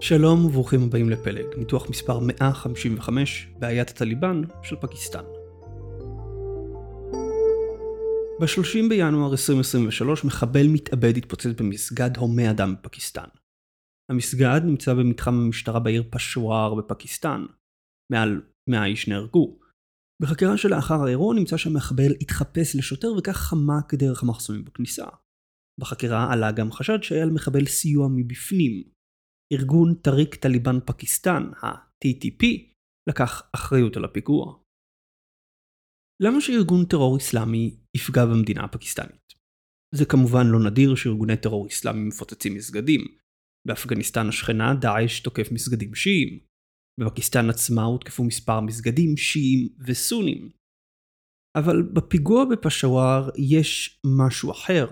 שלום וברוכים הבאים לפלג, ניתוח מספר 155, בעיית הטליבן של פקיסטן. ב-30 בינואר 2023 מחבל מתאבד התפוצץ במסגד הומה אדם בפקיסטן. המסגד נמצא במתחם המשטרה בעיר פשוואר בפקיסטן. מעל 100 איש נהרגו. בחקירה שלאחר האירוע נמצא שהמחבל התחפש לשוטר וכך חמק דרך המחסומים בכניסה. בחקירה עלה גם חשד שהיה למחבל סיוע מבפנים, ארגון טריק טליבן פקיסטן, ה-TTP, לקח אחריות על הפיגוע. למה שארגון טרור אסלאמי יפגע במדינה הפקיסטנית? זה כמובן לא נדיר שארגוני טרור אסלאמי מפוצצים מסגדים. באפגניסטן השכנה דאעש תוקף מסגדים שיעים. בפקיסטן עצמה הותקפו מספר מסגדים שיעים וסונים. אבל בפיגוע בפשוואר יש משהו אחר.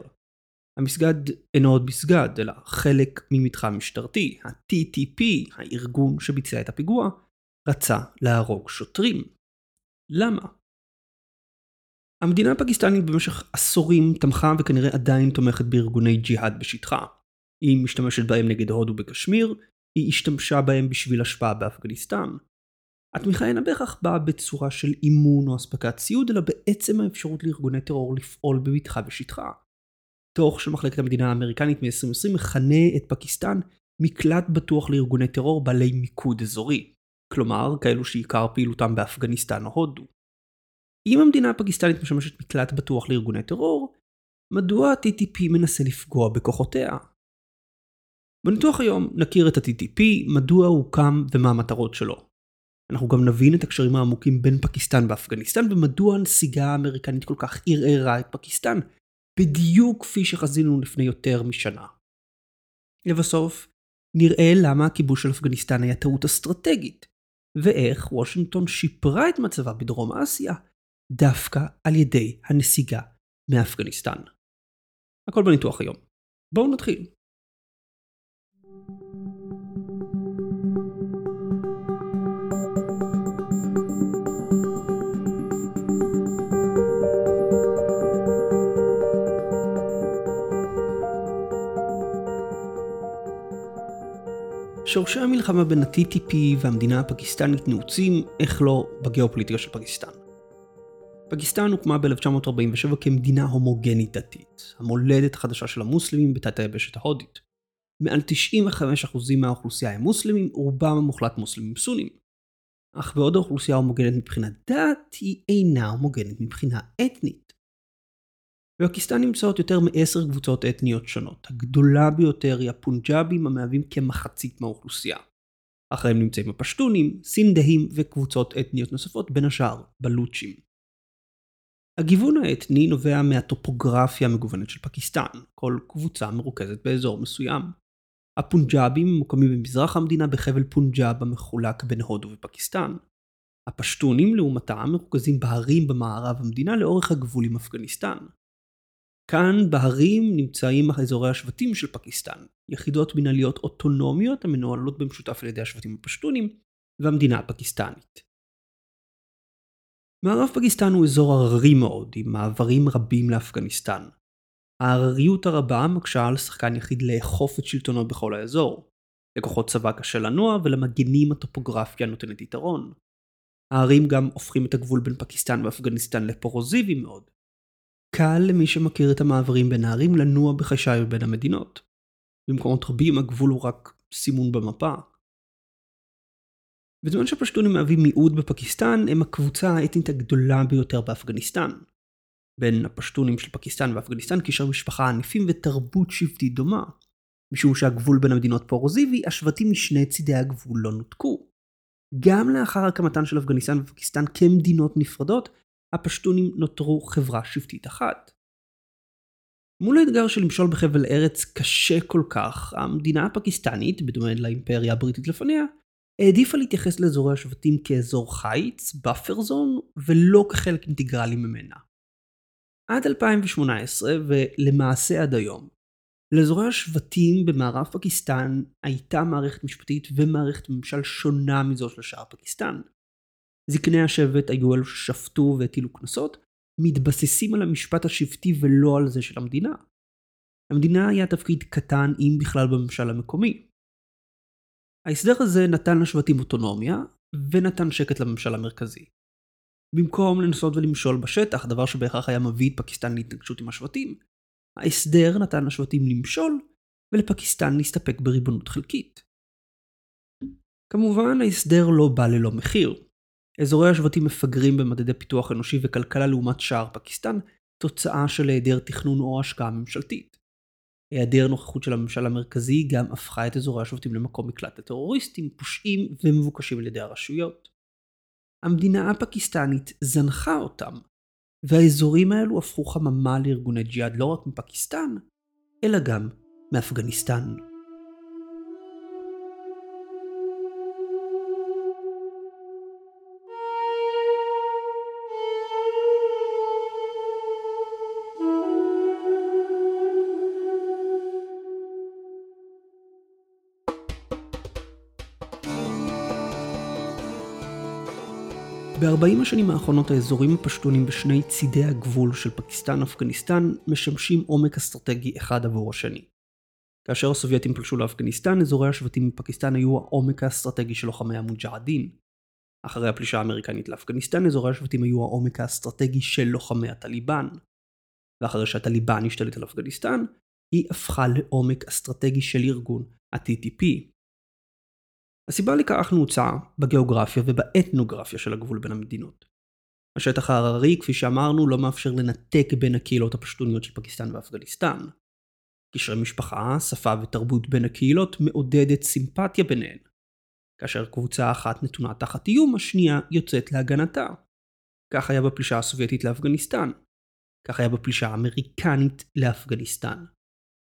המסגד אינו עוד מסגד, אלא חלק ממתחם משטרתי. ה-TTP, הארגון שביצע את הפיגוע, רצה להרוג שוטרים. למה? המדינה הפקיסטנית במשך עשורים תמכה וכנראה עדיין תומכת בארגוני ג'יהאד בשטחה. היא משתמשת בהם נגד הודו בקשמיר, היא השתמשה בהם בשביל השפעה באפגניסטן. התמיכה אינה בהכרח באה בצורה של אימון או אספקת ציוד, אלא בעצם האפשרות לארגוני טרור לפעול בבטחה בשטחה. דוח של מחלקת המדינה האמריקנית מ-2020 מכנה את פקיסטן מקלט בטוח לארגוני טרור בעלי מיקוד אזורי, כלומר כאלו שעיקר פעילותם באפגניסטן או הודו. אם המדינה הפקיסטנית משמשת מקלט בטוח לארגוני טרור, מדוע ה-TTP מנסה לפגוע בכוחותיה? בניתוח היום נכיר את ה-TTP, מדוע הוא הוקם ומה המטרות שלו. אנחנו גם נבין את הקשרים העמוקים בין פקיסטן ואפגניסטן ומדוע הנסיגה האמריקנית כל כך ערערה את פקיסטן בדיוק כפי שחזינו לפני יותר משנה. לבסוף, נראה למה הכיבוש של אפגניסטן היה טעות אסטרטגית, ואיך וושינגטון שיפרה את מצבה בדרום אסיה דווקא על ידי הנסיגה מאפגניסטן. הכל בניתוח היום. בואו נתחיל. שורשי המלחמה בין ה-TTP והמדינה הפקיסטנית נעוצים, איך לא, בגיאופוליטיקה של פקיסטן. פקיסטן הוקמה ב-1947 כמדינה הומוגנית דתית, המולדת החדשה של המוסלמים בתת היבשת ההודית. מעל 95% מהאוכלוסייה הם מוסלמים, רובם המוחלט מוסלמים סונים. אך בעוד האוכלוסייה הומוגנית מבחינת דת, היא אינה הומוגנית מבחינה אתנית. בפקיסטן נמצאות יותר מעשר קבוצות אתניות שונות. הגדולה ביותר היא הפונג'אבים המהווים כמחצית מהאוכלוסייה. אחריהם נמצאים הפשטונים, סינדהים וקבוצות אתניות נוספות, בין השאר בלוצ'ים. הגיוון האתני נובע מהטופוגרפיה המגוונת של פקיסטן, כל קבוצה מרוכזת באזור מסוים. הפונג'אבים ממוקמים במזרח המדינה בחבל פונג'אב המחולק בין הודו ופקיסטן. הפשטונים לעומתם מרוכזים בהרים במערב המדינה לאורך הגבול עם אפגניסטן. כאן בהרים נמצאים אזורי השבטים של פקיסטן, יחידות מנהליות אוטונומיות המנוהלות במשותף על ידי השבטים הפשטונים והמדינה הפקיסטנית. מערב פקיסטן הוא אזור הררי מאוד, עם מעברים רבים לאפגניסטן. ההרריות הרבה מקשה על שחקן יחיד לאכוף את שלטונו בכל האזור. לכוחות צבא קשה לנוע ולמגנים הטופוגרפיה נותנת יתרון. ההרים גם הופכים את הגבול בין פקיסטן ואפגניסטן לפורוזיבי מאוד, קל למי שמכיר את המעברים בין הערים לנוע בחשאי בין המדינות. במקומות רבים הגבול הוא רק סימון במפה. בזמן שהפשטונים מהווים מיעוט בפקיסטן, הם הקבוצה האתנית הגדולה ביותר באפגניסטן. בין הפשטונים של פקיסטן ואפגניסטן קשר משפחה ענפים ותרבות שבטית דומה. משום שהגבול בין המדינות פורוזיבי, השבטים משני צידי הגבול לא נותקו. גם לאחר הקמתן של אפגניסטן ופקיסטן כמדינות נפרדות, הפשטונים נותרו חברה שבטית אחת. מול האתגר של למשול בחבל ארץ קשה כל כך, המדינה הפקיסטנית, בדומה לאימפריה הבריטית לפניה, העדיפה להתייחס לאזורי השבטים כאזור חיץ, buffer zone, ולא כחלק אינטגרלי ממנה. עד 2018, ולמעשה עד היום, לאזורי השבטים במערב פקיסטן הייתה מערכת משפטית ומערכת ממשל שונה מזו של שאר פקיסטן. זקני השבט היו אלו ששפטו והטילו קנסות, מתבססים על המשפט השבטי ולא על זה של המדינה. למדינה היה תפקיד קטן, אם בכלל, בממשל המקומי. ההסדר הזה נתן לשבטים אוטונומיה, ונתן שקט לממשל המרכזי. במקום לנסות ולמשול בשטח, דבר שבהכרח היה מביא את פקיסטן להתנגשות עם השבטים, ההסדר נתן לשבטים למשול, ולפקיסטן להסתפק בריבונות חלקית. כמובן, ההסדר לא בא ללא מחיר. אזורי השבטים מפגרים במדדי פיתוח אנושי וכלכלה לעומת שער פקיסטן, תוצאה של היעדר תכנון או השקעה ממשלתית. היעדר נוכחות של הממשל המרכזי גם הפכה את אזורי השבטים למקום מקלט לטרוריסטים, פושעים ומבוקשים על ידי הרשויות. המדינה הפקיסטנית זנחה אותם, והאזורים האלו הפכו חממה לארגוני ג'יהאד לא רק מפקיסטן, אלא גם מאפגניסטן. ב-40 השנים האחרונות האזורים הפשטונים בשני צידי הגבול של פקיסטן-אפגניסטן משמשים עומק אסטרטגי אחד עבור השני. כאשר הסובייטים פלשו לאפגניסטן, אזורי השבטים בפקיסטן היו העומק האסטרטגי של לוחמי המוג'הדין. אחרי הפלישה האמריקנית לאפגניסטן, אזורי השבטים היו העומק האסטרטגי של לוחמי הטליבן. ואחרי שהטליבן השתלט על אפגניסטן, היא הפכה לעומק אסטרטגי של ארגון ה-TTP, הסיבה לכך נעוצה בגיאוגרפיה ובאתנוגרפיה של הגבול בין המדינות. השטח ההררי, כפי שאמרנו, לא מאפשר לנתק בין הקהילות הפשטוניות של פקיסטן ואפגניסטן. קשרי משפחה, שפה ותרבות בין הקהילות מעודדת סימפתיה ביניהן. כאשר קבוצה אחת נתונה תחת איום, השנייה יוצאת להגנתה. כך היה בפלישה הסובייטית לאפגניסטן. כך היה בפלישה האמריקנית לאפגניסטן.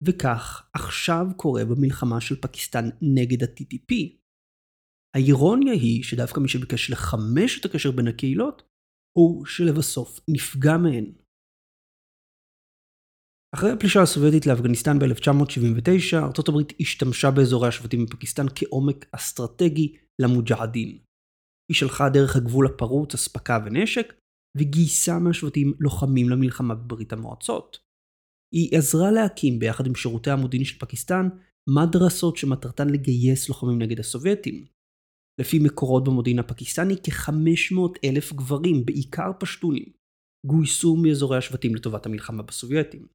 וכך עכשיו קורה במלחמה של פקיסטן נגד ה-TTP. האירוניה היא שדווקא מי שביקש לחמש את הקשר בין הקהילות, הוא שלבסוף נפגע מהן. אחרי הפלישה הסובייטית לאפגניסטן ב-1979, ארצות הברית השתמשה באזורי השבטים בפקיסטן כעומק אסטרטגי למוג'הדין. היא שלחה דרך הגבול הפרוץ אספקה ונשק, וגייסה מהשבטים לוחמים למלחמה בברית המועצות. היא עזרה להקים, ביחד עם שירותי המודיעין של פקיסטן, מדרסות שמטרתן לגייס לוחמים נגד הסובייטים. לפי מקורות במודיעין הפקיסטני, כ-500 אלף גברים, בעיקר פשטונים, גויסו מאזורי השבטים לטובת המלחמה בסובייטים.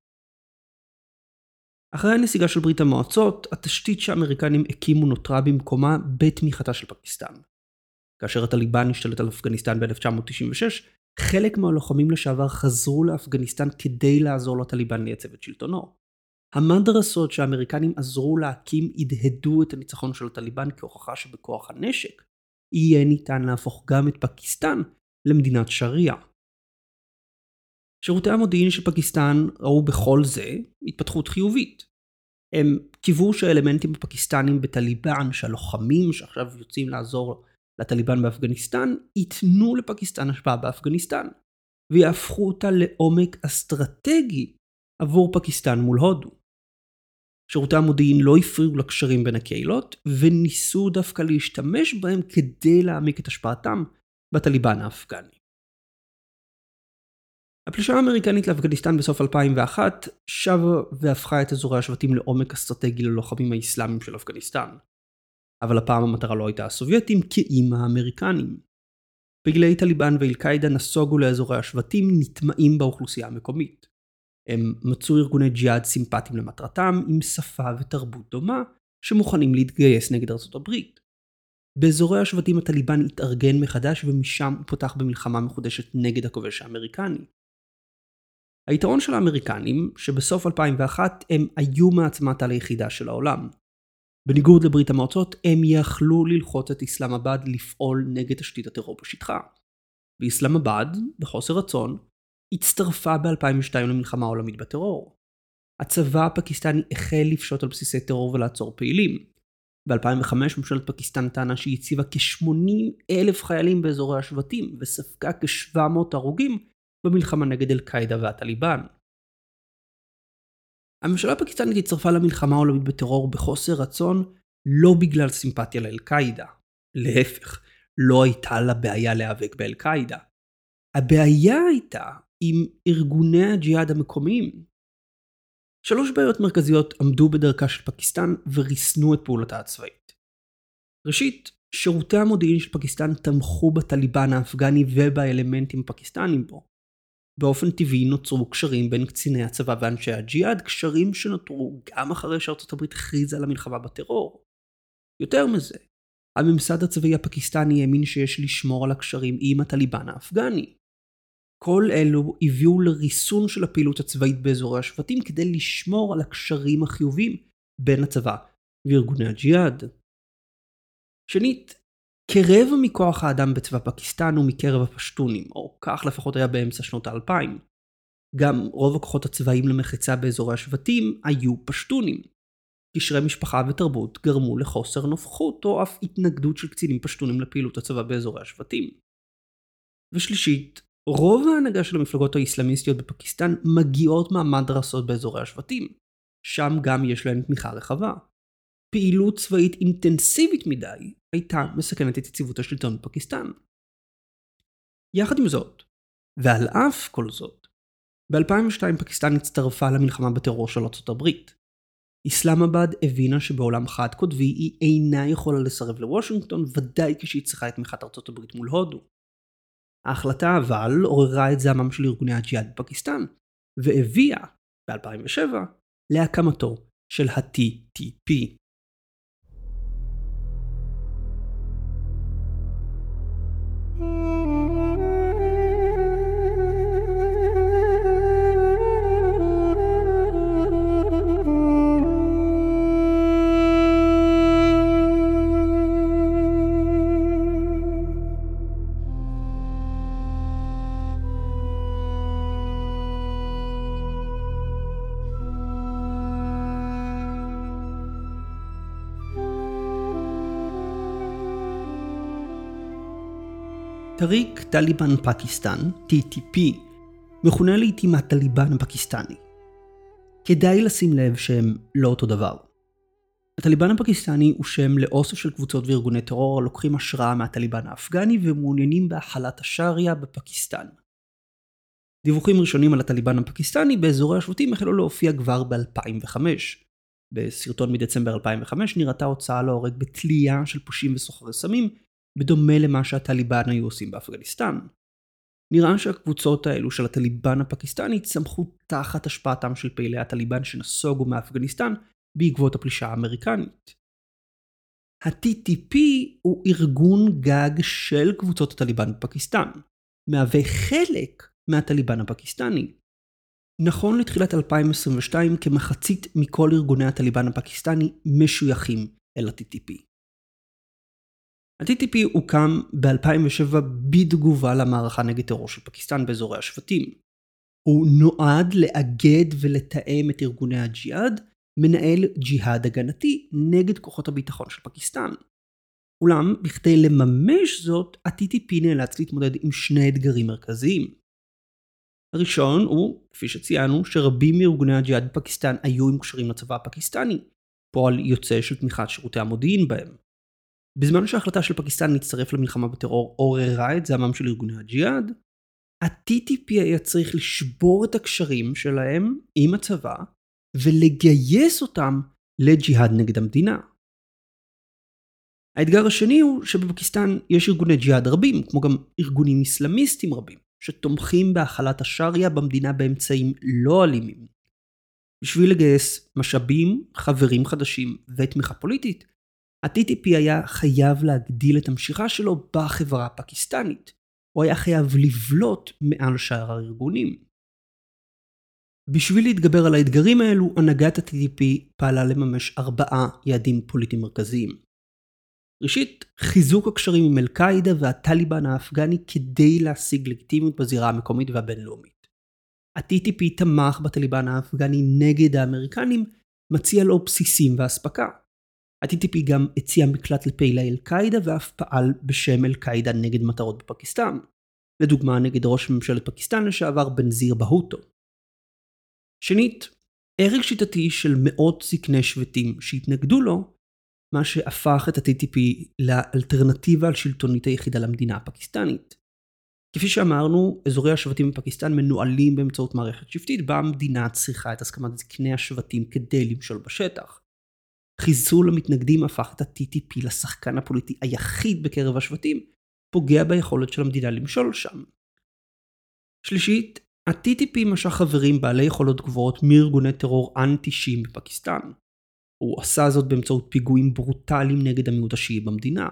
אחרי הנסיגה של ברית המועצות, התשתית שהאמריקנים הקימו נותרה במקומה בתמיכתה של פקיסטן. כאשר הטליבן השתלט על אפגניסטן ב-1996, חלק מהלוחמים לשעבר חזרו לאפגניסטן כדי לעזור לטליבן לייצב את שלטונו. המדרסות שהאמריקנים עזרו להקים הדהדו את הניצחון של הטליבן כהוכחה שבכוח הנשק יהיה ניתן להפוך גם את פקיסטן למדינת שריעה. שירותי המודיעין של פקיסטן ראו בכל זה התפתחות חיובית. הם קיוו שהאלמנטים הפקיסטנים בטליבן, שהלוחמים שעכשיו יוצאים לעזור לטליבן באפגניסטן, ייתנו לפקיסטן השפעה באפגניסטן, ויהפכו אותה לעומק אסטרטגי עבור פקיסטן מול הודו. שירותי המודיעין לא הפריעו לקשרים בין הקהילות, וניסו דווקא להשתמש בהם כדי להעמיק את השפעתם בטליבן האפגני. הפלישה האמריקנית לאפגניסטן בסוף 2001 שבה והפכה את אזורי השבטים לעומק אסטרטגי ללוחמים האסלאמיים של אפגניסטן. אבל הפעם המטרה לא הייתה הסובייטים, כי אם האמריקנים. פעילי טליבן ואל-קאעידה נסוגו לאזורי השבטים נטמעים באוכלוסייה המקומית. הם מצאו ארגוני ג'יהאד סימפטיים למטרתם, עם שפה ותרבות דומה, שמוכנים להתגייס נגד ארצות הברית. באזורי השבטים הטליבן התארגן מחדש ומשם הוא פותח במלחמה מחודשת נגד הכובש האמריקני. היתרון של האמריקנים, שבסוף 2001 הם היו מעצמת על היחידה של העולם. בניגוד לברית המועצות, הם יכלו ללחוץ את אסלאמבאד לפעול נגד תשתית הטרור בשטחה. באסלאמבאד, בחוסר רצון, הצטרפה ב-2002 למלחמה העולמית בטרור. הצבא הפקיסטני החל לפשוט על בסיסי טרור ולעצור פעילים. ב-2005 ממשלת פקיסטן טענה שהיא הציבה כ-80 אלף חיילים באזורי השבטים וספגה כ-700 הרוגים במלחמה נגד אל-קאעידה והטליבן. הממשלה הפקיסטנית הצטרפה למלחמה העולמית בטרור בחוסר רצון לא בגלל סימפתיה לאל-קאעידה. להפך, לא הייתה לה בעיה להיאבק באל-קאעידה. הבעיה הייתה עם ארגוני הג'יהאד המקומיים. שלוש בעיות מרכזיות עמדו בדרכה של פקיסטן וריסנו את פעולתה הצבאית. ראשית, שירותי המודיעין של פקיסטן תמכו בטליבן האפגני ובאלמנטים הפקיסטנים בו. באופן טבעי נוצרו קשרים בין קציני הצבא ואנשי הג'יהאד, קשרים שנותרו גם אחרי שארצות הברית הכריזה על המלחמה בטרור. יותר מזה, הממסד הצבאי הפקיסטני האמין שיש לשמור על הקשרים עם הטליבן האפגני. כל אלו הביאו לריסון של הפעילות הצבאית באזורי השבטים כדי לשמור על הקשרים החיוביים בין הצבא וארגוני הג'יהאד. שנית, כרבע מכוח האדם בצבא פקיסטן הוא מקרב הפשטונים, או כך לפחות היה באמצע שנות האלפיים. גם רוב הכוחות הצבאיים למחצה באזורי השבטים היו פשטונים. קשרי משפחה ותרבות גרמו לחוסר נוכחות או אף התנגדות של קצינים פשטונים לפעילות הצבא באזורי השבטים. ושלישית, רוב ההנהגה של המפלגות האסלאמיסטיות בפקיסטן מגיעות מהמדרסות באזורי השבטים. שם גם יש להן תמיכה רחבה. פעילות צבאית אינטנסיבית מדי הייתה מסכנת את יציבות השלטון בפקיסטן. יחד עם זאת, ועל אף כל זאת, ב-2002 פקיסטן הצטרפה למלחמה בטרור של ארצות הברית. איסלאמבאד הבינה שבעולם חד קוטבי היא אינה יכולה לסרב לוושינגטון, ודאי כשהיא צריכה את תמיכת ארצות הברית מול הודו. ההחלטה אבל עוררה את זעמם של ארגוני הג'יהאד בפקיסטן, והביאה, ב-2007, להקמתו של ה-TTP. טריק טליבן פקיסטן, TTP, מכונה לעיתים הטליבן הפקיסטני. כדאי לשים לב שהם לא אותו דבר. הטליבן הפקיסטני הוא שם לאוסף של קבוצות וארגוני טרור הלוקחים השראה מהטליבן האפגני ומעוניינים בהחלת השריעה בפקיסטן. דיווחים ראשונים על הטליבן הפקיסטני באזורי השבטים החלו להופיע כבר ב-2005. בסרטון מדצמבר 2005 נראתה הוצאה להורג בתלייה של פושעים וסוחרי סמים בדומה למה שהטליבן היו עושים באפגניסטן. נראה שהקבוצות האלו של הטליבן הפקיסטני צמחו תחת השפעתם של פעילי הטליבן שנסוגו מאפגניסטן בעקבות הפלישה האמריקנית. ה-TTP הוא ארגון גג של קבוצות הטליבן בפקיסטן, מהווה חלק מהטליבן הפקיסטני. נכון לתחילת 2022 כמחצית מכל ארגוני הטליבן הפקיסטני משויכים אל ה-TTP. ה-TTP הוקם ב-2007 בתגובה למערכה נגד טרור של פקיסטן באזורי השבטים. הוא נועד לאגד ולתאם את ארגוני הג'יהאד, מנהל ג'יהאד הגנתי נגד כוחות הביטחון של פקיסטן. אולם, בכדי לממש זאת, ה-TTP נאלץ להתמודד עם שני אתגרים מרכזיים. הראשון הוא, כפי שציינו, שרבים מארגוני הג'יהאד בפקיסטן היו עם קשרים לצבא הפקיסטני, פועל יוצא של תמיכת שירותי המודיעין בהם. בזמן שההחלטה של פקיסטן להצטרף למלחמה בטרור עוררה את זעמם של ארגוני הג'יהאד, ה-TTP היה צריך לשבור את הקשרים שלהם עם הצבא ולגייס אותם לג'יהאד נגד המדינה. האתגר השני הוא שבפקיסטן יש ארגוני ג'יהאד רבים, כמו גם ארגונים אסלאמיסטים רבים, שתומכים בהחלת השריעה במדינה באמצעים לא אלימים. בשביל לגייס משאבים, חברים חדשים ותמיכה פוליטית, ה-TTP היה חייב להגדיל את המשיכה שלו בחברה הפקיסטנית. הוא היה חייב לבלוט מעל שאר הארגונים. בשביל להתגבר על האתגרים האלו, הנהגת ה-TTP פעלה לממש ארבעה יעדים פוליטיים מרכזיים. ראשית, חיזוק הקשרים עם אל-קאעידה והטליבן האפגני כדי להשיג לגיטימיות בזירה המקומית והבינלאומית. ה-TTP תמך בטליבן האפגני נגד האמריקנים, מציע לו בסיסים ואספקה. ה-TTP גם הציע מקלט לפעילי אל-קאעידה ואף פעל בשם אל-קאעידה נגד מטרות בפקיסטן. לדוגמה נגד ראש ממשלת פקיסטן לשעבר בנזיר בהוטו. שנית, הרג שיטתי של מאות זקני שבטים שהתנגדו לו, מה שהפך את ה-TTP לאלטרנטיבה השלטונית היחידה למדינה הפקיסטנית. כפי שאמרנו, אזורי השבטים בפקיסטן מנוהלים באמצעות מערכת שבטית בה המדינה צריכה את הסכמת זקני השבטים כדי למשול בשטח. חיסול המתנגדים הפך את ה-TTP לשחקן הפוליטי היחיד בקרב השבטים, פוגע ביכולת של המדינה למשול שם. שלישית, ה-TTP משך חברים בעלי יכולות גבוהות מארגוני טרור אנטי-שיעים בפקיסטן. הוא עשה זאת באמצעות פיגועים ברוטליים נגד המיעוט השיעי במדינה.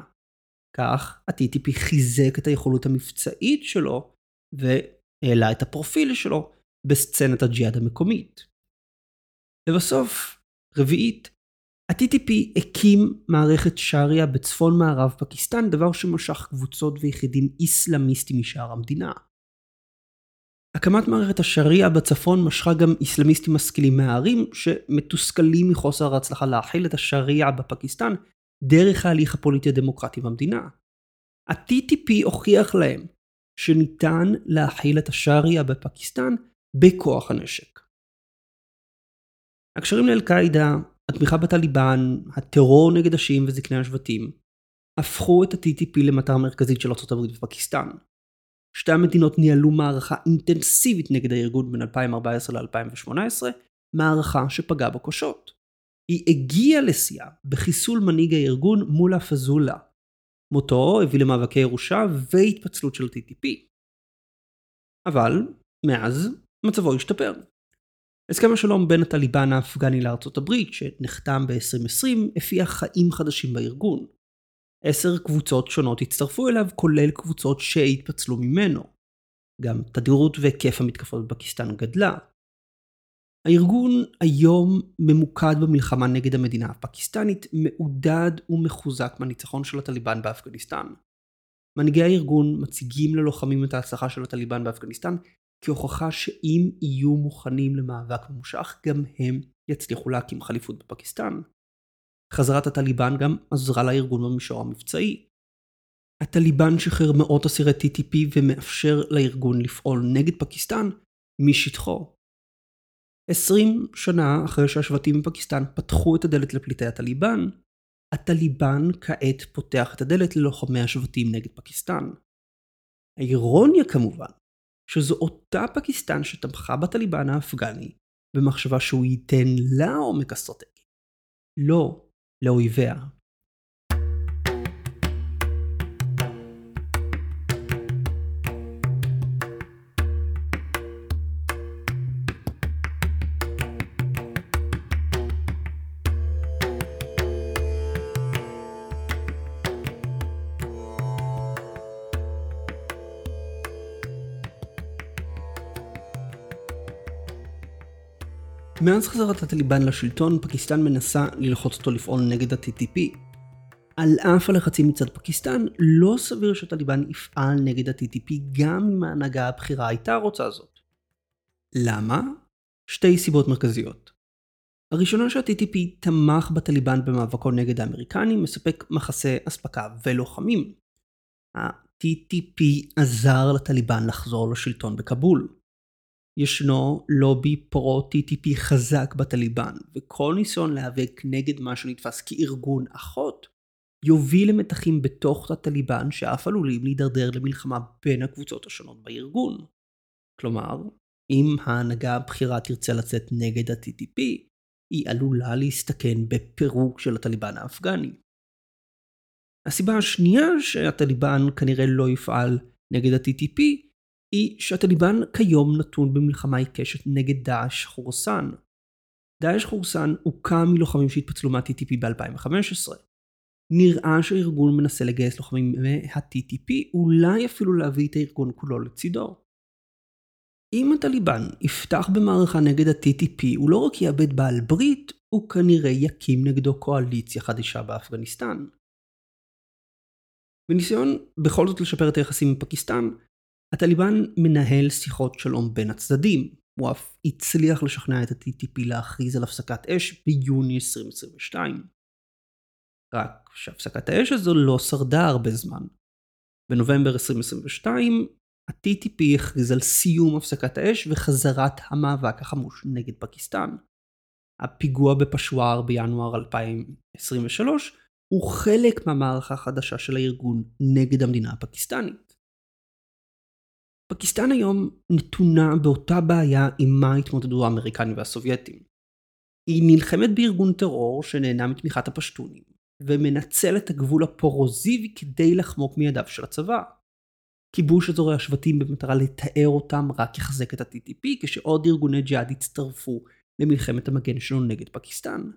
כך, ה-TTP חיזק את היכולות המבצעית שלו, והעלה את הפרופיל שלו בסצנת הג'יהאד המקומית. לבסוף, רביעית, ה-TTP הקים מערכת שריעה בצפון מערב פקיסטן, דבר שמשך קבוצות ויחידים איסלאמיסטים משאר המדינה. הקמת מערכת השריעה בצפון משכה גם איסלאמיסטים משכילים מהערים, שמתוסכלים מחוסר ההצלחה להכיל את השריעה בפקיסטן דרך ההליך הפוליטי הדמוקרטי במדינה. ה-TTP הוכיח להם שניתן להכיל את השריעה בפקיסטן בכוח הנשק. הקשרים לאל-קאעידה, התמיכה בטליבן, הטרור נגד השיעים וזקני השבטים, הפכו את ה-TTP למטרה מרכזית של ארה"ב ופקיסטן. שתי המדינות ניהלו מערכה אינטנסיבית נגד הארגון בין 2014 ל-2018, מערכה שפגעה בו קשות. היא הגיעה לשיאה בחיסול מנהיג הארגון מולה פזולה. מותו הביא למאבקי ירושה והתפצלות של TTP. אבל, מאז, מצבו השתפר. הסכם השלום בין הטליבן האפגני לארצות הברית, שנחתם ב-2020, הפיח חיים חדשים בארגון. עשר קבוצות שונות הצטרפו אליו, כולל קבוצות שהתפצלו ממנו. גם תדירות והיקף המתקפות בפקיסטן גדלה. הארגון היום ממוקד במלחמה נגד המדינה הפקיסטנית, מעודד ומחוזק מהניצחון של הטליבן באפגניסטן. מנהיגי הארגון מציגים ללוחמים את ההצלחה של הטליבן באפגניסטן כהוכחה שאם יהיו מוכנים למאבק ממושך, גם הם יצליחו להקים חליפות בפקיסטן. חזרת הטליבן גם עזרה לארגון במישור המבצעי. הטליבן שחרר מאות אסירי TTP ומאפשר לארגון לפעול נגד פקיסטן משטחו. עשרים שנה אחרי שהשבטים בפקיסטן פתחו את הדלת לפליטי הטליבן, הטליבן כעת פותח את הדלת ללוחמי השבטים נגד פקיסטן. האירוניה כמובן, שזו אותה פקיסטן שתמכה בטליבן האפגני, במחשבה שהוא ייתן לה עומק אסטרטגי. לא לאויביה. מאז חזרת הטליבן לשלטון, פקיסטן מנסה ללחוץ אותו לפעול נגד ה-TTP. על אף הלחצים מצד פקיסטן, לא סביר שהטליבן יפעל נגד ה-TTP גם אם ההנהגה הבכירה הייתה רוצה זאת. למה? שתי סיבות מרכזיות. הראשונה שה-TTP תמך בטליבן במאבקו נגד האמריקנים, מספק מחסה אספקה ולוחמים. ה-TTP עזר לטליבן לחזור לשלטון בכבול. ישנו לובי פרו-TTP חזק בטליבן, וכל ניסיון להיאבק נגד מה שנתפס כארגון אחות, יוביל למתחים בתוך הטליבן שאף עלולים להידרדר למלחמה בין הקבוצות השונות בארגון. כלומר, אם ההנהגה הבכירה תרצה לצאת נגד ה-TTP, היא עלולה להסתכן בפירוק של הטליבן האפגני. הסיבה השנייה שהטליבן כנראה לא יפעל נגד ה-TTP היא שהטליבן כיום נתון במלחמה עיקשת נגד דאעש חורסן. דאעש חורסן הוקם מלוחמים שהתפצלו מה-TTP ב-2015. נראה שהארגון מנסה לגייס לוחמים מה-TTP, אולי אפילו להביא את הארגון כולו לצידו. אם הטליבן יפתח במערכה נגד ה-TTP, הוא לא רק יאבד בעל ברית, הוא כנראה יקים נגדו קואליציה חדשה באפגניסטן. בניסיון בכל זאת לשפר את היחסים עם פקיסטן, הטליבן מנהל שיחות שלום בין הצדדים. הוא אף הצליח לשכנע את ה-TTP להכריז על הפסקת אש ביוני 2022. רק שהפסקת האש הזו לא שרדה הרבה זמן. בנובמבר 2022, ה-TTP הכריז על סיום הפסקת האש וחזרת המאבק החמוש נגד פקיסטן. הפיגוע בפשוואר בינואר 2023 הוא חלק מהמערכה החדשה של הארגון נגד המדינה הפקיסטנית. פקיסטן היום נתונה באותה בעיה עם מה התמודדו האמריקנים והסובייטים. היא נלחמת בארגון טרור שנהנה מתמיכת הפשטונים, ומנצל את הגבול הפורוזיבי כדי לחמוק מידיו של הצבא. כיבוש אזורי השבטים במטרה לתאר אותם רק יחזק את ה-TTP כשעוד ארגוני ג'יהאד יצטרפו למלחמת המגן שלו נגד פקיסטן.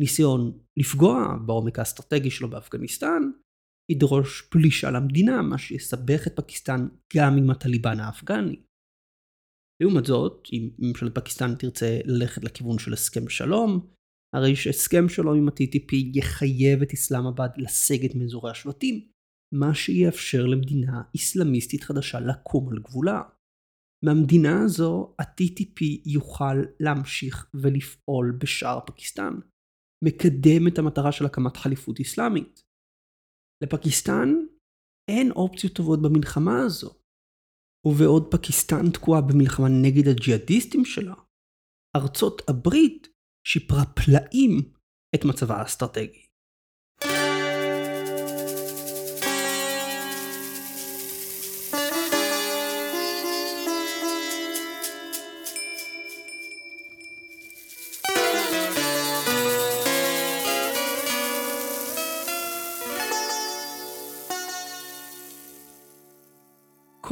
ניסיון לפגוע בעומק האסטרטגי שלו באפגניסטן ידרוש פלישה למדינה, מה שיסבך את פקיסטן גם עם הטליבן האפגני. לעומת זאת, אם ממשלת פקיסטן תרצה ללכת לכיוון של הסכם שלום, הרי שהסכם שלום עם ה-TTP יחייב את אסלאמבאד לסגת מאזורי השבטים, מה שיאפשר למדינה איסלאמיסטית חדשה לקום על גבולה. מהמדינה הזו ה-TTP יוכל להמשיך ולפעול בשאר פקיסטן, מקדם את המטרה של הקמת חליפות אסלאמית. לפקיסטן אין אופציות טובות במלחמה הזו, ובעוד פקיסטן תקועה במלחמה נגד הג'יהאדיסטים שלה, ארצות הברית שיפרה פלאים את מצבה האסטרטגי.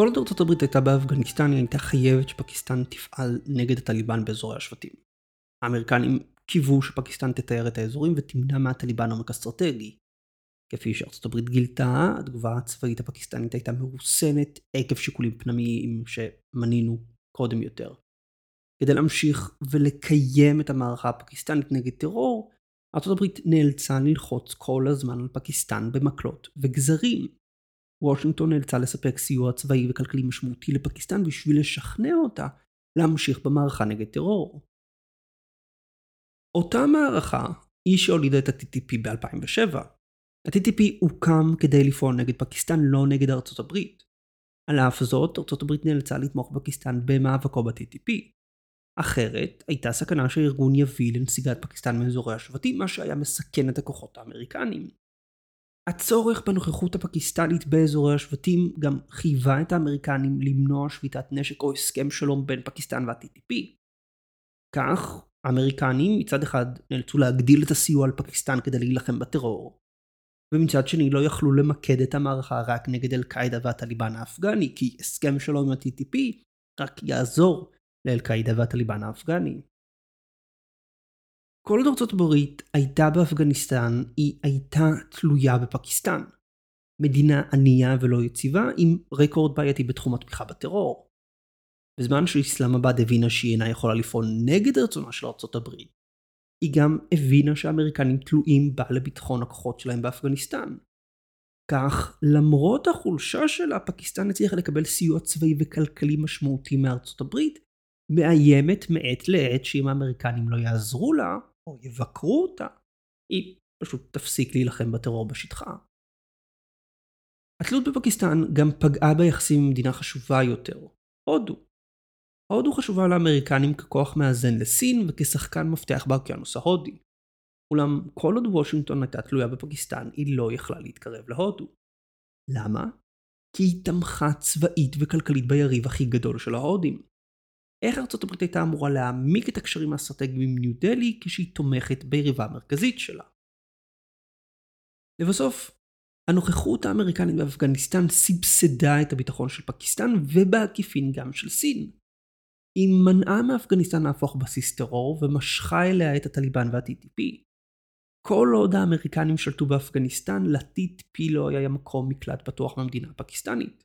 כל עוד ארצות הברית הייתה באפגניסטן היא הייתה חייבת שפקיסטן תפעל נגד הטליבן באזורי השבטים. האמריקנים קיוו שפקיסטן תתאר את האזורים ותמנע מהטליבן עומק אסטרטגי. כפי שארצות הברית גילתה, התגובה הצבאית הפקיסטנית הייתה מרוסנת עקב שיקולים פנימיים שמנינו קודם יותר. כדי להמשיך ולקיים את המערכה הפקיסטנית נגד טרור, ארצות הברית נאלצה ללחוץ כל הזמן על פקיסטן במקלות וגזרים. וושינגטון נאלצה לספק סיוע צבאי וכלכלי משמעותי לפקיסטן בשביל לשכנע אותה להמשיך במערכה נגד טרור. אותה מערכה היא שהולידה את ה-TTP ב-2007. ה-TTP הוקם כדי לפעול נגד פקיסטן, לא נגד ארצות הברית. על אף זאת, ארצות הברית נאלצה לתמוך בפקיסטן במאבקו ב-TTP. אחרת, הייתה סכנה שהארגון יביא לנסיגת פקיסטן מאזורי השבטים, מה שהיה מסכן את הכוחות האמריקנים. הצורך בנוכחות הפקיסטנית באזורי השבטים גם חייבה את האמריקנים למנוע שביתת נשק או הסכם שלום בין פקיסטן וה-TTP. כך, האמריקנים מצד אחד נאלצו להגדיל את הסיוע לפקיסטן כדי להילחם בטרור, ומצד שני לא יכלו למקד את המערכה רק נגד אל-קאעידה והטליבן האפגני, כי הסכם שלום עם ה-TTP רק יעזור לאל-קאעידה והטליבן האפגני. כל עוד ארצות הברית הייתה באפגניסטן, היא הייתה תלויה בפקיסטן. מדינה ענייה ולא יציבה עם רקורד בעייתי בתחום התמיכה בטרור. בזמן שאיסלאמבאד הבינה שהיא אינה יכולה לפעול נגד רצונה של ארצות הברית, היא גם הבינה שהאמריקנים תלויים בה לביטחון הכוחות שלהם באפגניסטן. כך, למרות החולשה שלה, פקיסטן הצליחה לקבל סיוע צבאי וכלכלי משמעותי מארצות הברית, מאיימת מעת לעת שאם האמריקנים לא יעזרו לה, או יבקרו אותה, היא פשוט תפסיק להילחם בטרור בשטחה. התלות בפקיסטן גם פגעה ביחסים עם מדינה חשובה יותר, הודו. הודו חשובה לאמריקנים ככוח מאזן לסין וכשחקן מפתח באוקיינוס ההודי. אולם כל עוד וושינגטון הייתה תלויה בפקיסטן, היא לא יכלה להתקרב להודו. למה? כי היא תמכה צבאית וכלכלית ביריב הכי גדול של ההודים. איך ארצות הברית הייתה אמורה להעמיק את הקשרים האסטרטגיים עם ניו דלי כשהיא תומכת ביריבה המרכזית שלה? לבסוף, הנוכחות האמריקנית באפגניסטן סבסדה את הביטחון של פקיסטן ובעקיפין גם של סין. היא מנעה מאפגניסטן להפוך בסיס טרור ומשכה אליה את הטליבן וה-TTP. כל עוד האמריקנים שלטו באפגניסטן, ל-TTP לא היה מקום מקלט בטוח מהמדינה הפקיסטנית.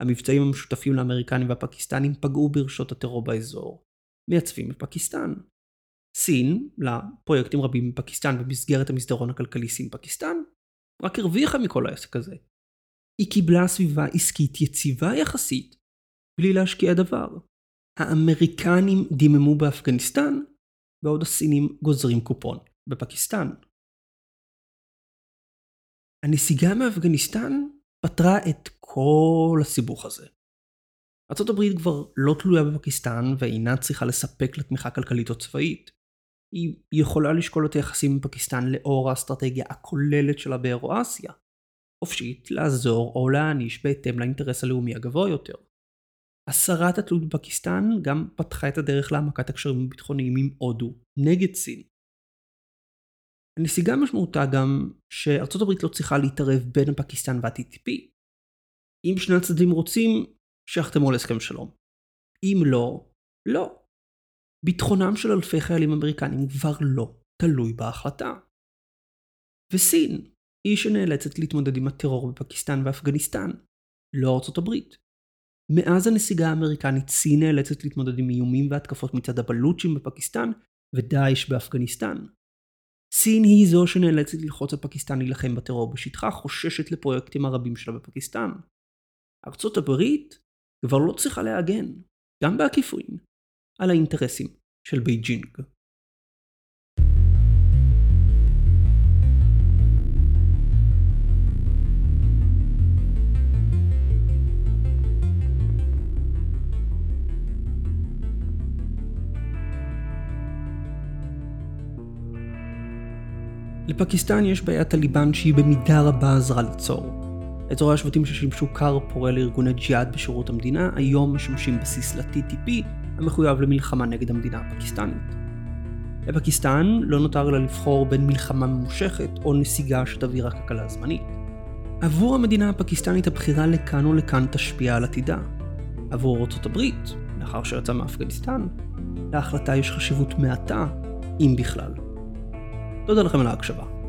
המבצעים המשותפים לאמריקנים והפקיסטנים פגעו ברשות הטרור באזור, מייצבים את פקיסטן. סין, לפרויקטים רבים בפקיסטן במסגרת המסדרון הכלכלי סין-פקיסטן, רק הרוויחה מכל העסק הזה. היא קיבלה סביבה עסקית יציבה יחסית, בלי להשקיע דבר. האמריקנים דיממו באפגניסטן, בעוד הסינים גוזרים קופון בפקיסטן. הנסיגה מאפגניסטן פתרה את כל הסיבוך הזה. ארה"ב כבר לא תלויה בפקיסטן ואינה צריכה לספק לתמיכה כלכלית או צבאית. היא יכולה לשקול את היחסים עם פקיסטן לאור האסטרטגיה הכוללת שלה באירואסיה. חופשית לעזור או להעניש בהתאם לאינטרס הלאומי הגבוה יותר. הסרת התלות בפקיסטן גם פתחה את הדרך להעמקת הקשרים הביטחוניים עם הודו נגד סין. הנסיגה משמעותה גם שארצות הברית לא צריכה להתערב בין הפקיסטן וה-TTP. אם שני הצדדים רוצים, שיחתמו על הסכם שלום. אם לא, לא. ביטחונם של אלפי חיילים אמריקנים כבר לא תלוי בהחלטה. וסין היא שנאלצת להתמודד עם הטרור בפקיסטן ואפגניסטן, לא ארצות הברית. מאז הנסיגה האמריקנית סין נאלצת להתמודד עם איומים והתקפות מצד הבלוצ'ים בפקיסטן ודאעש באפגניסטן. סין היא זו שנאלצת ללחוץ על פקיסטן להילחם בטרור בשטחה, חוששת לפרויקטים הרבים שלה בפקיסטן. ארצות הברית כבר לא צריכה להגן, גם בעקיפין, על האינטרסים של בייג'ינג. לפקיסטן יש בעיית טליבן שהיא במידה רבה עזרה ליצור. אזורי השבטים ששימשו כר פורה לארגוני ג'יהאד בשירות המדינה, היום משמשים בסיס ל-TTP, המחויב למלחמה נגד המדינה הפקיסטנית. לפקיסטן לא נותר אלא לבחור בין מלחמה ממושכת או נסיגה שתביא רק הקלה זמנית. עבור המדינה הפקיסטנית הבחירה לכאן או לכאן תשפיע על עתידה. עבור ארצות הברית, לאחר שיצא מאפגניסטן, להחלטה יש חשיבות מעטה, אם בכלל. תודה לכם על ההקשבה.